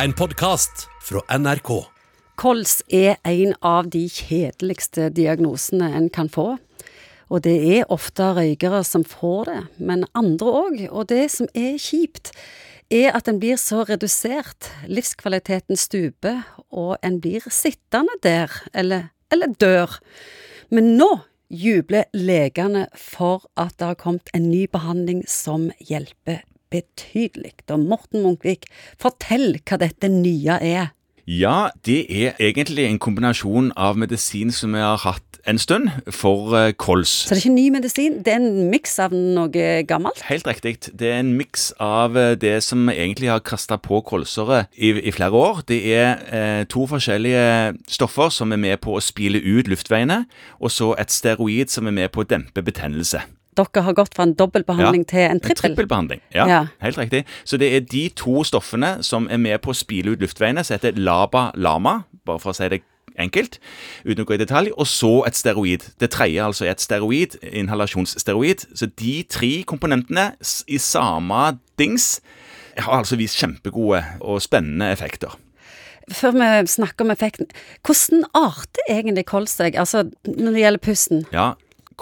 En podkast fra NRK. Kols er en av de kjedeligste diagnosene en kan få. Og det er ofte røykere som får det, men andre òg. Og det som er kjipt, er at en blir så redusert. Livskvaliteten stuper, og en blir sittende der, eller, eller dør. Men nå jubler legene for at det har kommet en ny behandling som hjelper betydelig. Og Morten Munkvik, fortell hva dette nye er. Ja, det er egentlig en kombinasjon av medisin som vi har hatt en stund, for uh, kols. Så det er ikke ny medisin, det er en miks av noe gammelt? Helt riktig. Det er en miks av uh, det som egentlig har kasta på kolsere i, i, flere år. Det er eh, to forskjellige stoffer som er med på å spile ut luftveiene, og så et steroid som er med på å dempe betennelse dere har gått fra en dobbeltbehandling ja, til en trippel? En trippelbehandling, ja, ja, Helt riktig. Så det er de to stoffene som er med på å spile ut luftveiene, som heter LABA-LAMA, bare for å si det enkelt, uten å gå i detalj, og så et steroid. Det tredje altså er et steroid, inhalasjonssteroid. Så de tre komponentene i samme dings har altså vist kjempegode og spennende effekter. Før vi snakker om effekten, hvordan arter egentlig kols seg, altså når det gjelder pusten? Ja,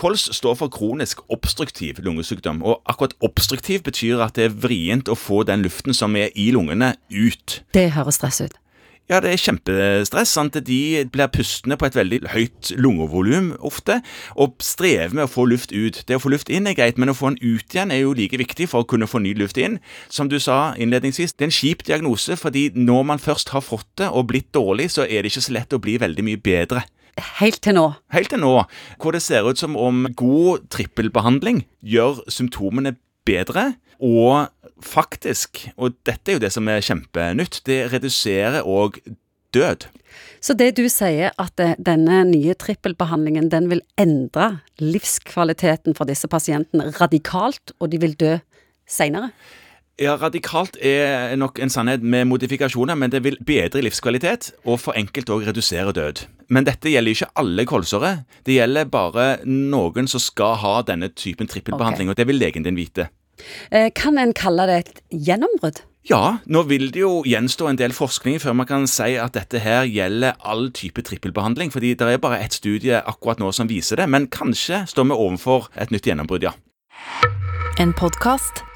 Kols står for kronisk obstruktiv lungesykdom. og Akkurat obstruktiv betyr at det er vrient å få den luften som er i lungene, ut. Det høres stress ut. Ja, det er kjempestress. sant? De blir pustende på et veldig høyt lungevolum ofte, og strever med å få luft ut. Det å få luft inn er greit, men å få den ut igjen er jo like viktig for å kunne få ny luft inn. Som du sa innledningsvis, det er en kjip diagnose, fordi når man først har fått det og blitt dårlig, så er det ikke så lett å bli veldig mye bedre. Helt til nå. Helt til nå, hvor det ser ut som om god trippelbehandling gjør symptomene bedre, og faktisk, og dette er jo det som er kjempenytt, det reduserer òg død. Så det du sier, at eh, denne nye trippelbehandlingen den vil endre livskvaliteten for disse pasientene radikalt, og de vil dø seinere? Ja, Radikalt er nok en sannhet med modifikasjoner, men det vil bedre livskvalitet og for enkelt òg redusere død. Men dette gjelder ikke alle kolsere. Det gjelder bare noen som skal ha denne typen trippelbehandling, okay. og det vil legen din vite. Eh, kan en kalle det et gjennombrudd? Ja, nå vil det jo gjenstå en del forskning før man kan si at dette her gjelder all type trippelbehandling, fordi det er bare ett studie akkurat nå som viser det, men kanskje står vi overfor et nytt gjennombrudd, ja. En podkast